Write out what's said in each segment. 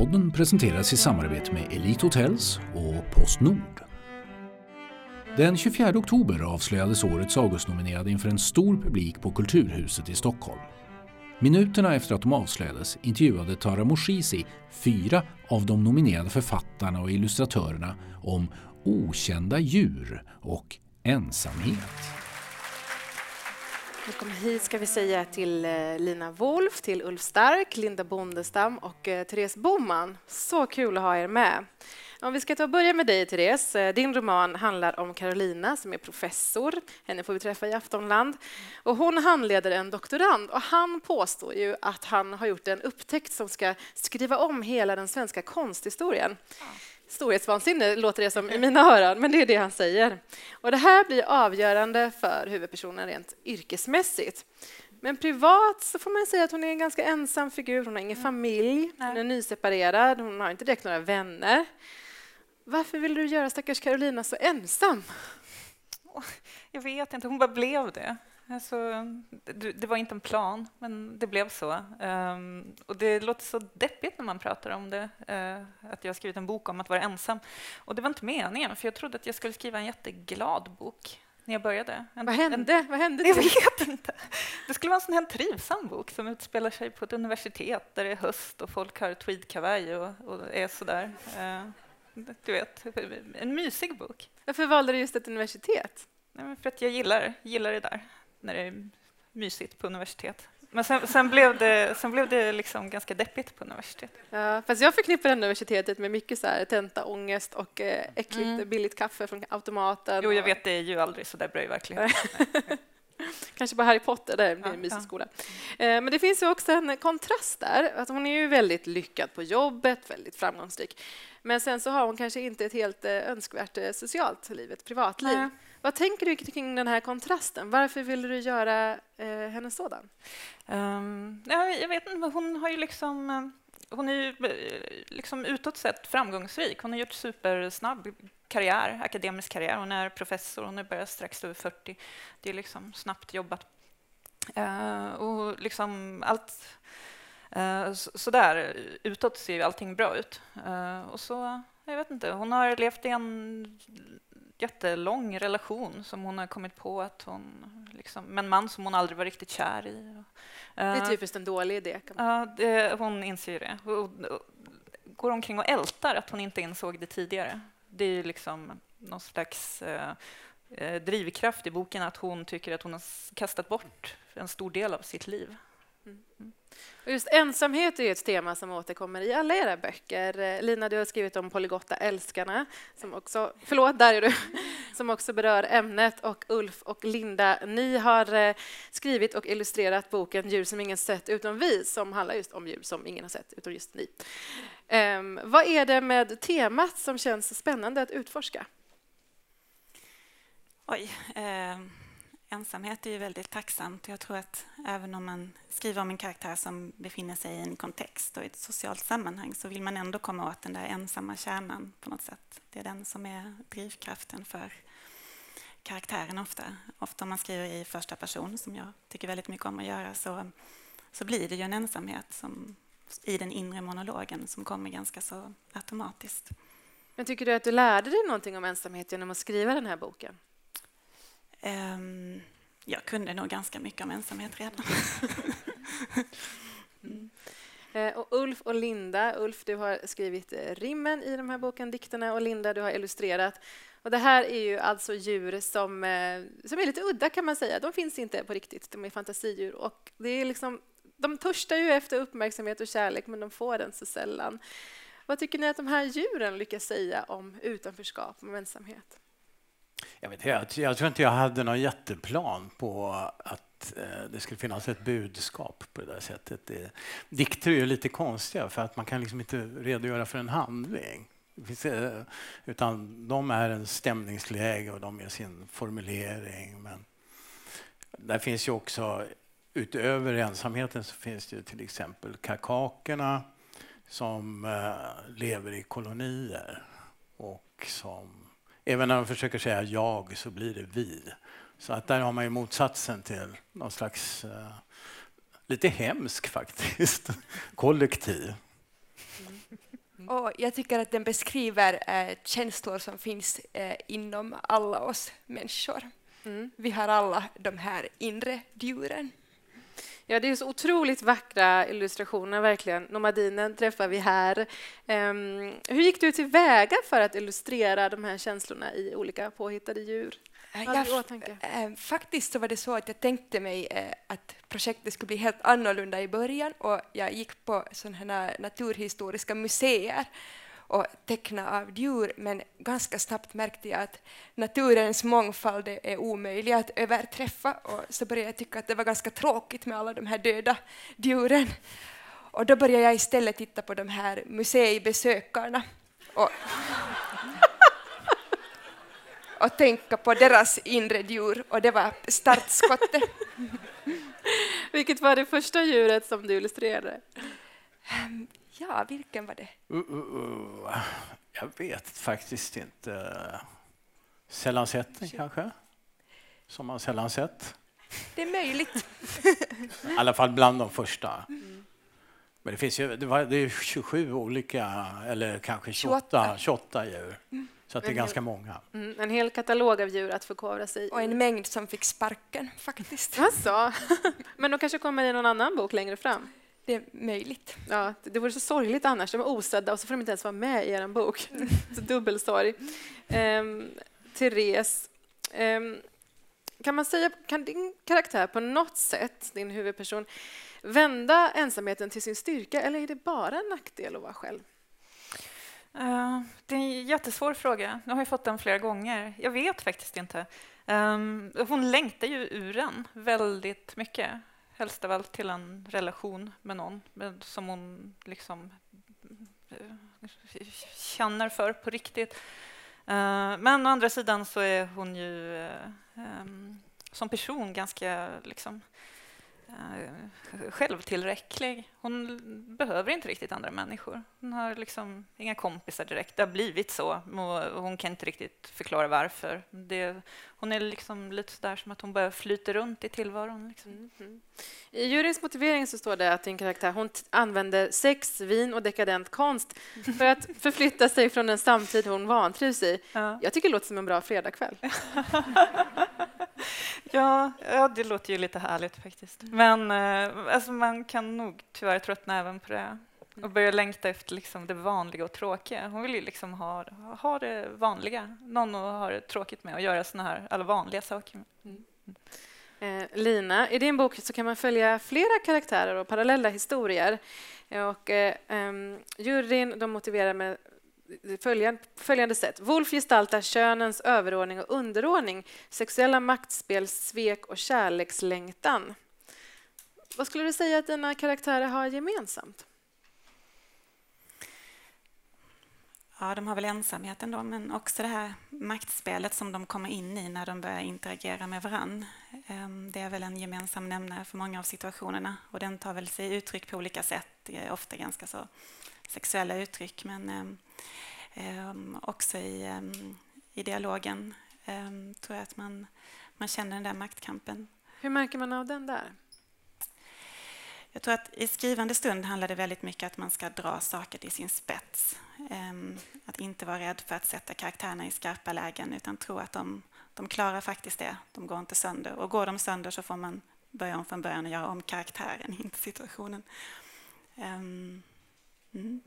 Podden presenteras i samarbete med Elite Hotels och Postnord. Den 24 oktober avslöjades årets Augustnominerade inför en stor publik på Kulturhuset i Stockholm. Minuterna efter att de avslöjades intervjuade Tara Moshisi fyra av de nominerade författarna och illustratörerna om okända djur och ensamhet. Välkommen hit ska vi säga till eh, Lina Wolf, till Ulf Stark, Linda Bondestam och eh, Therese Boman. Så kul att ha er med. Om vi ska ta och börja med dig, Therese. Eh, din roman handlar om Carolina som är professor. Henne får vi träffa i Aftonland. Och hon handleder en doktorand och han påstår ju att han har gjort en upptäckt som ska skriva om hela den svenska konsthistorien. Storhetsvansinne låter det som i mina öron, men det är det han säger. Och det här blir avgörande för huvudpersonen rent yrkesmässigt. Men privat så får man säga att hon är en ganska ensam figur. Hon har ingen familj, hon är nyseparerad, hon har inte direkt några vänner. Varför vill du göra stackars Carolina så ensam? Jag vet inte, hon bara blev det. Alltså, det, det var inte en plan, men det blev så. Um, och Det låter så deppigt när man pratar om det, uh, att jag har skrivit en bok om att vara ensam. Och Det var inte meningen, för jag trodde att jag skulle skriva en jätteglad bok när jag började. En, Vad hände? En, Vad hände jag vet inte. Det skulle vara en sån här trivsam bok som utspelar sig på ett universitet där det är höst och folk har tweedkavaj och, och är sådär. Uh, du vet, en mysig bok. Varför valde du just ett universitet? Nej, för att jag gillar, gillar det där, när det är mysigt på universitet. Men sen, sen blev det, sen blev det liksom ganska deppigt på universitet. Ja, fast jag förknippar universitetet med mycket så här tentaångest och eh, äckligt mm. billigt kaffe från automaten. Jo, jag vet, det är ju aldrig så där bra i verkligheten. Kanske på Harry Potter, där är en mysig skola. Eh, men det finns ju också en kontrast där. Att hon är ju väldigt lyckad på jobbet, väldigt framgångsrik. Men sen så har hon kanske inte ett helt eh, önskvärt socialt liv, ett privatliv. Nej. Vad tänker du kring den här kontrasten? Varför ville du göra eh, henne sådan? Ehm, um, ja, jag vet inte, hon har ju liksom... Eh, hon är ju eh, liksom utåt sett framgångsrik. Hon har gjort supersnabb karriär, akademisk karriär. Hon är professor, hon är bara strax över 40. Det är liksom snabbt jobbat. Uh, och liksom allt Uh, så utåt ser ju allting bra ut. Uh, och så, jag vet inte, hon har levt i en jättelång relation som hon har kommit på att hon... Liksom, med en man som hon aldrig var riktigt kär i. Det är eh, typiskt en dålig idé. Ja, det, hon inser det. Och, går omkring och ältar att hon inte insåg det tidigare. Det är ju liksom någon slags eh, drivkraft i boken att hon tycker att hon har kastat bort en stor del av sitt liv. Mm. Och just ensamhet är ett tema som återkommer i alla era böcker. Eh, Lina, du har skrivit om Polygotta älskarna, som också, förlåt, där är du, som också berör ämnet. Och Ulf och Linda, ni har eh, skrivit och illustrerat boken Djur som ingen sett utom vi, som handlar just om djur som ingen har sett utom just ni. Um, vad är det med temat som känns spännande att utforska? Oj. Eh ensamhet är ju väldigt tacksamt. Jag tror att även om man skriver om en karaktär som befinner sig i en kontext och i ett socialt sammanhang så vill man ändå komma åt den där ensamma kärnan på något sätt. Det är den som är drivkraften för karaktären ofta. Ofta om man skriver i första person, som jag tycker väldigt mycket om att göra, så, så blir det ju en ensamhet som, i den inre monologen som kommer ganska så automatiskt. Men tycker du att du lärde dig någonting om ensamhet genom att skriva den här boken? Um, jag kunde nog ganska mycket om ensamhet redan. mm. Eh, och Ulf och Linda, Ulf du har skrivit eh, rimmen i de här boken, dikterna och Linda du har illustrerat. Och det här är ju alltså djur som, eh, som är lite udda kan man säga. De finns inte på riktigt, de är fantasidjur. Och det är liksom, de törstar ju efter uppmärksamhet och kärlek men de får den så sällan. Vad tycker ni att de här djuren lyckas säga om utanförskap och ensamhet? Jag, vet, jag, jag tror inte jag hade någon jätteplan på att eh, det skulle finnas ett budskap på det där sättet. Det, dikter är ju lite konstiga för att man kan liksom inte redogöra för en handling. Eh, utan de är en stämningsläge och de är sin formulering. Men där finns ju också, utöver ensamheten så finns det ju till exempel kakakerna som eh, lever i kolonier och som Även när de försöker säga jag så blir det vi. Så att där har man ju motsatsen till någon slags, uh, lite hemsk faktiskt, kollektiv. Och jag tycker att den beskriver eh, känslor som finns eh, inom alla oss människor. Mm. Vi har alla de här inre djuren. Ja, det är så otroligt vackra illustrationer, verkligen. Nomadinen träffar vi här. Um, hur gick du tillväga för att illustrera de här känslorna i olika påhittade djur? Jag- åtanke? eh, faktiskt så var det så att jag tänkte mig eh, att projektet skulle bli helt annorlunda i början och jag gick på sådana här naturhistoriska museer och teckna av djur men ganska snabbt märkte jag att naturens mångfald är omöjlig att överträffa och så började jag tycka att det var ganska tråkigt med alla de här döda djuren. Och då började jag istället titta på de här museibesökarna och och tänka på deras inre djur och det var startskottet. Vilket var det första djuret som du illustrerade? Ja, vilken var det? Uh, uh, uh. Jag vet faktiskt inte. Sällan sett den kanske? Som man sällan sett. Det är möjligt. I alla fall bland de första. Men det finns ju det var, det är 27 olika, eller kanske 28, 28 djur. Så att det är ganska många. Mm, en hel katalog av djur att förkovra sig i. Och en mängd som fick sparken faktiskt. Alltså. Men de kanske kommer i någon annan bok längre fram. Det är möjligt. Ja, det vore så sorgligt annars. De är osedda och så får de inte ens vara med i er bok. Så dubbelsorg. Um, Therese, ehm, kan man säga, kan din karaktär på något sätt, din huvudperson, vända ensamheten till sin styrka eller är det bara en nackdel att vara själv? Eh, det är en jättesvår fråga. Nu har jag fått den flera gånger. Jag vet faktiskt inte. Ehm, hon längtar ju ur den väldigt mycket. Helst av allt till en relation med någon med, som hon liksom eh, känner för på riktigt. Eh, men å andra sidan så är hon ju eh, som person ganska liksom, självtillräcklig. Hon behöver inte riktigt andra människor. Hon har liksom inga kompisar direkt. Det har blivit så. och Hon kan inte riktigt förklara varför. Det, hon är liksom lite sådär som att hon bara flyter runt i tillvaron. Liksom. Mhm. I juryns motivering så står det att din karaktär hon använder sex, vin och dekadent konst för att förflytta sig från den samtid hon vantrivs i. Ja. Jag tycker det låter som en bra fredagkväll. Ja, ja, det låter ju lite härligt faktiskt. Men eh, alltså, man kan nog tyvärr tröttna även på det Mm. och börja längta efter liksom, det vanliga och tråkiga. Hon vill ju liksom ha, ha det vanliga, någon att ha det tråkigt med och göra såna här alla vanliga saker. med. Eh, Lina, i din bok så kan man följa flera karaktärer och parallella historier. Och, eh, ehm, juryn de motiverar med följande, följande sätt. Wolf gestaltar könens överordning och underordning, sexuella maktspel, svek och kärlekslängtan. Vad skulle du säga att dina karaktärer har gemensamt? Ja, de har väl ensamheten då, men också det här maktspelet som de kommer in i när de börjar interagera med varann. Ehm, det är väl en gemensam nämnare för många av situationerna och den tar väl sig uttryck på olika sätt. Det är ofta ganska så sexuella uttryck, men ehm, ehm, också i, i dialogen tror jag att man, man känner den där maktkampen. Hur märker man av den där? Jag tror att i skrivande stund handlar det väldigt mycket att man ska dra saker till sin spets. Ehm, att inte vara rädd för att sätta karaktärerna i skarpa lägen utan tro att de, de klarar faktiskt det. De går inte sönder. Och går de sönder så får man börja om från början och göra om karaktären, inte situationen. Ehm, mm.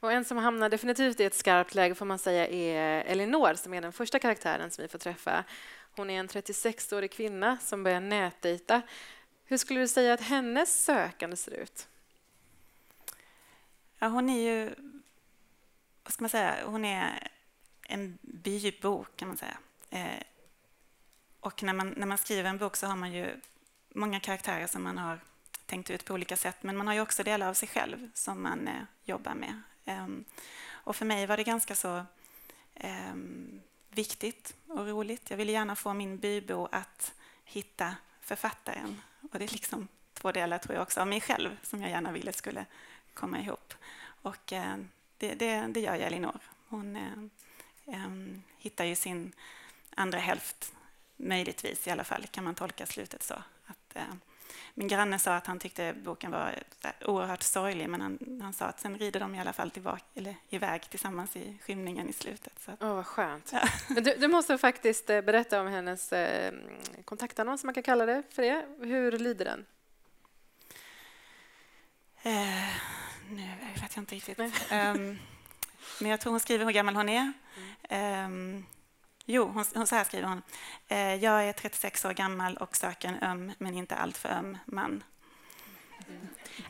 Och en som hamnar definitivt i ett skarpt läge får man säga är Elinor som är den första karaktären som vi får träffa. Hon är en 36-årig kvinna som börjar nätdejta. Hur skulle du säga att hennes sökande ser ut? Ja, hon är ju, vad ska man säga, hon är en bybok kan man säga. Eh, och när man, när man skriver en bok så har man ju många karaktärer som man har tänkt ut på olika sätt, men man har ju också delar av sig själv som man eh, jobbar med. Eh, och för mig var det ganska så ehm, viktigt och roligt. Jag ville gärna få min bybo att hitta författaren. Och det är liksom två delar tror jag också av mig själv som jag gärna ville skulle komma ihop. Och eh, det, det, det gör jag Elinor. Hon eh, eh hittar ju sin andra hälft, möjligtvis i alla fall, kan man tolka slutet så. Att, eh, min granne sa att han tyckte boken var oerhört sorglig men han, han sa att sen rider de i alla fall tillbaka, eller iväg tillsammans i skymningen i slutet. Åh, oh, vad skönt. Ja. Du, du, måste faktiskt eh, berätta om hennes eh, kontaktannons, man kan kalla det för det. Hur lyder den? Eh, nu vet jag inte riktigt. Um, men jag tror hon skriver hur gammal hon är. Mm. Um, Jo, hon, hon, så här skriver hon. Eh, jag är 36 år gammal och söker en öm, men inte alltför öm man.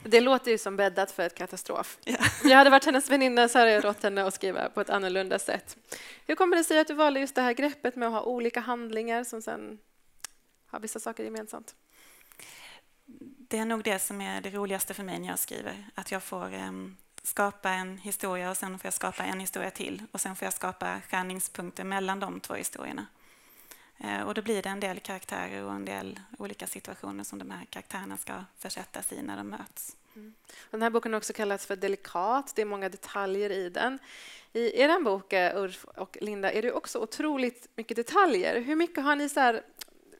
Det låter ju som bäddat för ett katastrof. Ja. Jag hade varit hennes väninna så hade jag rått henne att skriva på ett annorlunda sätt. Hur kommer det sig att du valde just det här greppet med att ha olika handlingar som sen har vissa saker gemensamt? Det är nog det som är det roligaste för mig när jag skriver. Att jag får um, skapa en historia och sen får jag skapa en historia till och sen får jag skapa skärningspunkter mellan de två historierna. Eh, och då blir det en del karaktärer och en del olika situationer som de här karaktärerna ska försättas i när de möts. Mm. Den här boken har också kallats för delikat. Det är många detaljer i den. I er bok, eh, Ulf och Linda, är det också otroligt mycket detaljer. Hur mycket har ni så här,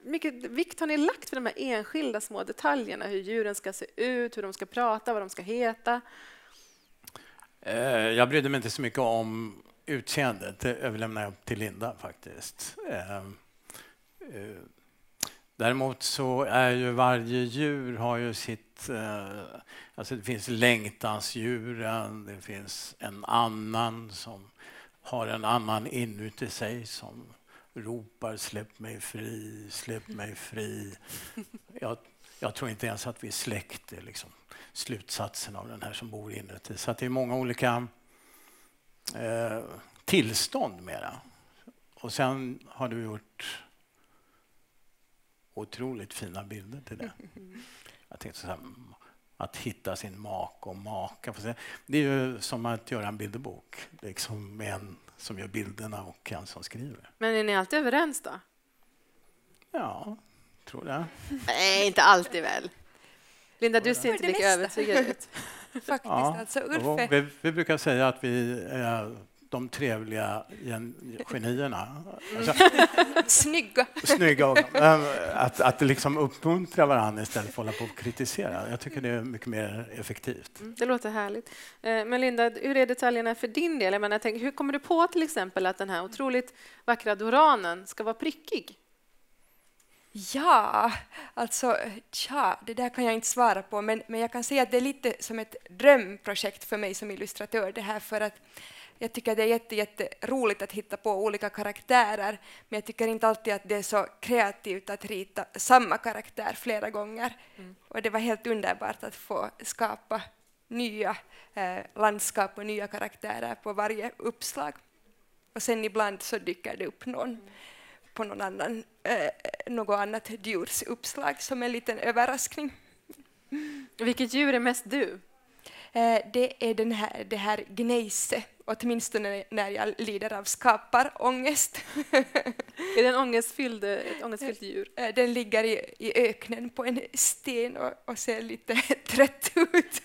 mycket vikt har ni lagt för de här enskilda små detaljerna? Hur djuren ska se ut, hur de ska prata, vad de ska heta? Eh, jag brydde mig inte så mycket om utseendet. Det överlämnar jag till Linda faktiskt. Ehm, eh, däremot så är ju varje djur har ju sitt... Eh, alltså det finns längtansdjuren, det finns en annan som har en annan inuti sig som ropar släpp mig fri, släpp mig fri. Jag, jag tror inte ens att vi är släkt. Liksom slutsatsen av den här som bor inuti. Så det är många olika eh, tillstånd mera. Och sen har du gjort otroligt fina bilder till det. Jag tänkte så här, att hitta sin make och maka. Det är ju som att göra en bilderbok, liksom med en som gör bilderna och en som skriver. Men är ni alltid överens då? Ja, tror det. Nej, inte alltid väl? Linda, du ser inte lika övertygad ut. Faktiskt, ja, alltså Ulfe. Vi, vi, brukar säga att vi är de trevliga genierna. Alltså, snygga. snygga att, att liksom uppmuntra varandra istället för att hålla på och kritisera. Jag tycker det är mycket mer effektivt. Mm, det låter härligt. Eh, men Linda, hur är detaljerna för din del? Jag menar, tänk, hur kommer du på till exempel att den här otroligt vackra doranen ska vara prickig? Ja, alltså tja, det där kan jag inte svara på, men, men jag kan säga att det är lite som ett drömprojekt för mig som illustratör det här för att jag tycker det är jätte, jätte roligt att hitta på olika karaktärer, men jag tycker inte alltid att det är så kreativt att rita samma karaktär flera gånger. Mm. Och det var helt underbart att få skapa nya eh, landskap och nya karaktärer på varje uppslag. Och sen ibland så dyker det upp någon mm på någon annan, eh, något annat djurs uppslag som en liten överraskning. Vilket djur är mest du? Eh, det är den här, det här gnejse, åtminstone när jag lider av skaparångest. är det en ångestfylld, ett ångestfyllt djur? Eh, den ligger i, i öknen på en sten och, och ser lite trött ut.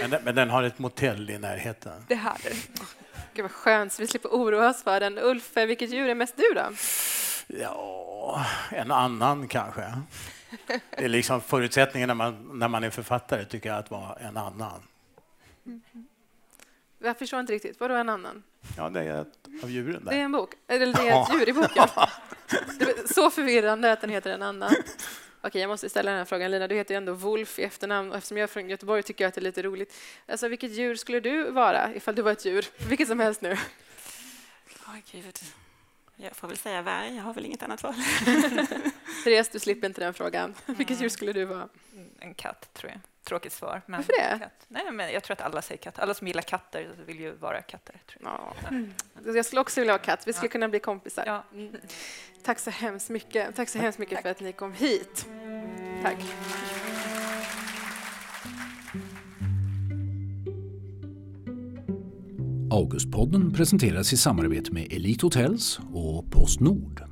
men, men den har ett motell i närheten? Det har den. Gud vad skönt, så vi slipper oroa oss för den. Ulf, vilket djur är mest du då? Ja, en annan kanske. Det är liksom förutsättningen när man, när man är författare, tycker jag, att vara en annan. Jag förstår inte riktigt. Vadå en annan? Ja, det är ett av djuren där. Det är en bok? Eller det är ett djur i boken? så förvirrande att den heter en annan. Okej, jag måste ställa den här frågan. Lina, du heter ju ändå Wolf i efternamn och eftersom jag är från Göteborg tycker jag att det är lite roligt. Alltså, vilket djur skulle du vara ifall du var ett djur? Vilket som helst nu. Oh, Gud. Jag får väl säga varg, jag har väl inget annat val. Therese, du slipper inte den frågan. Vilket djur skulle du vara? En katt, tror jag. Tråkigt svar. Men Varför det? Katt. Nej, men jag tror att alla säger katt. Alla som gillar katter vill ju vara katter. Tror jag. Mm. jag skulle också vilja ha katt. Vi skulle ja. kunna bli kompisar. Ja. Mm. Tack så hemskt mycket. Tack så hemskt mycket Tack. för att ni kom hit. Tack. Augustpodden presenteras i samarbete med Elite Hotels och Postnord.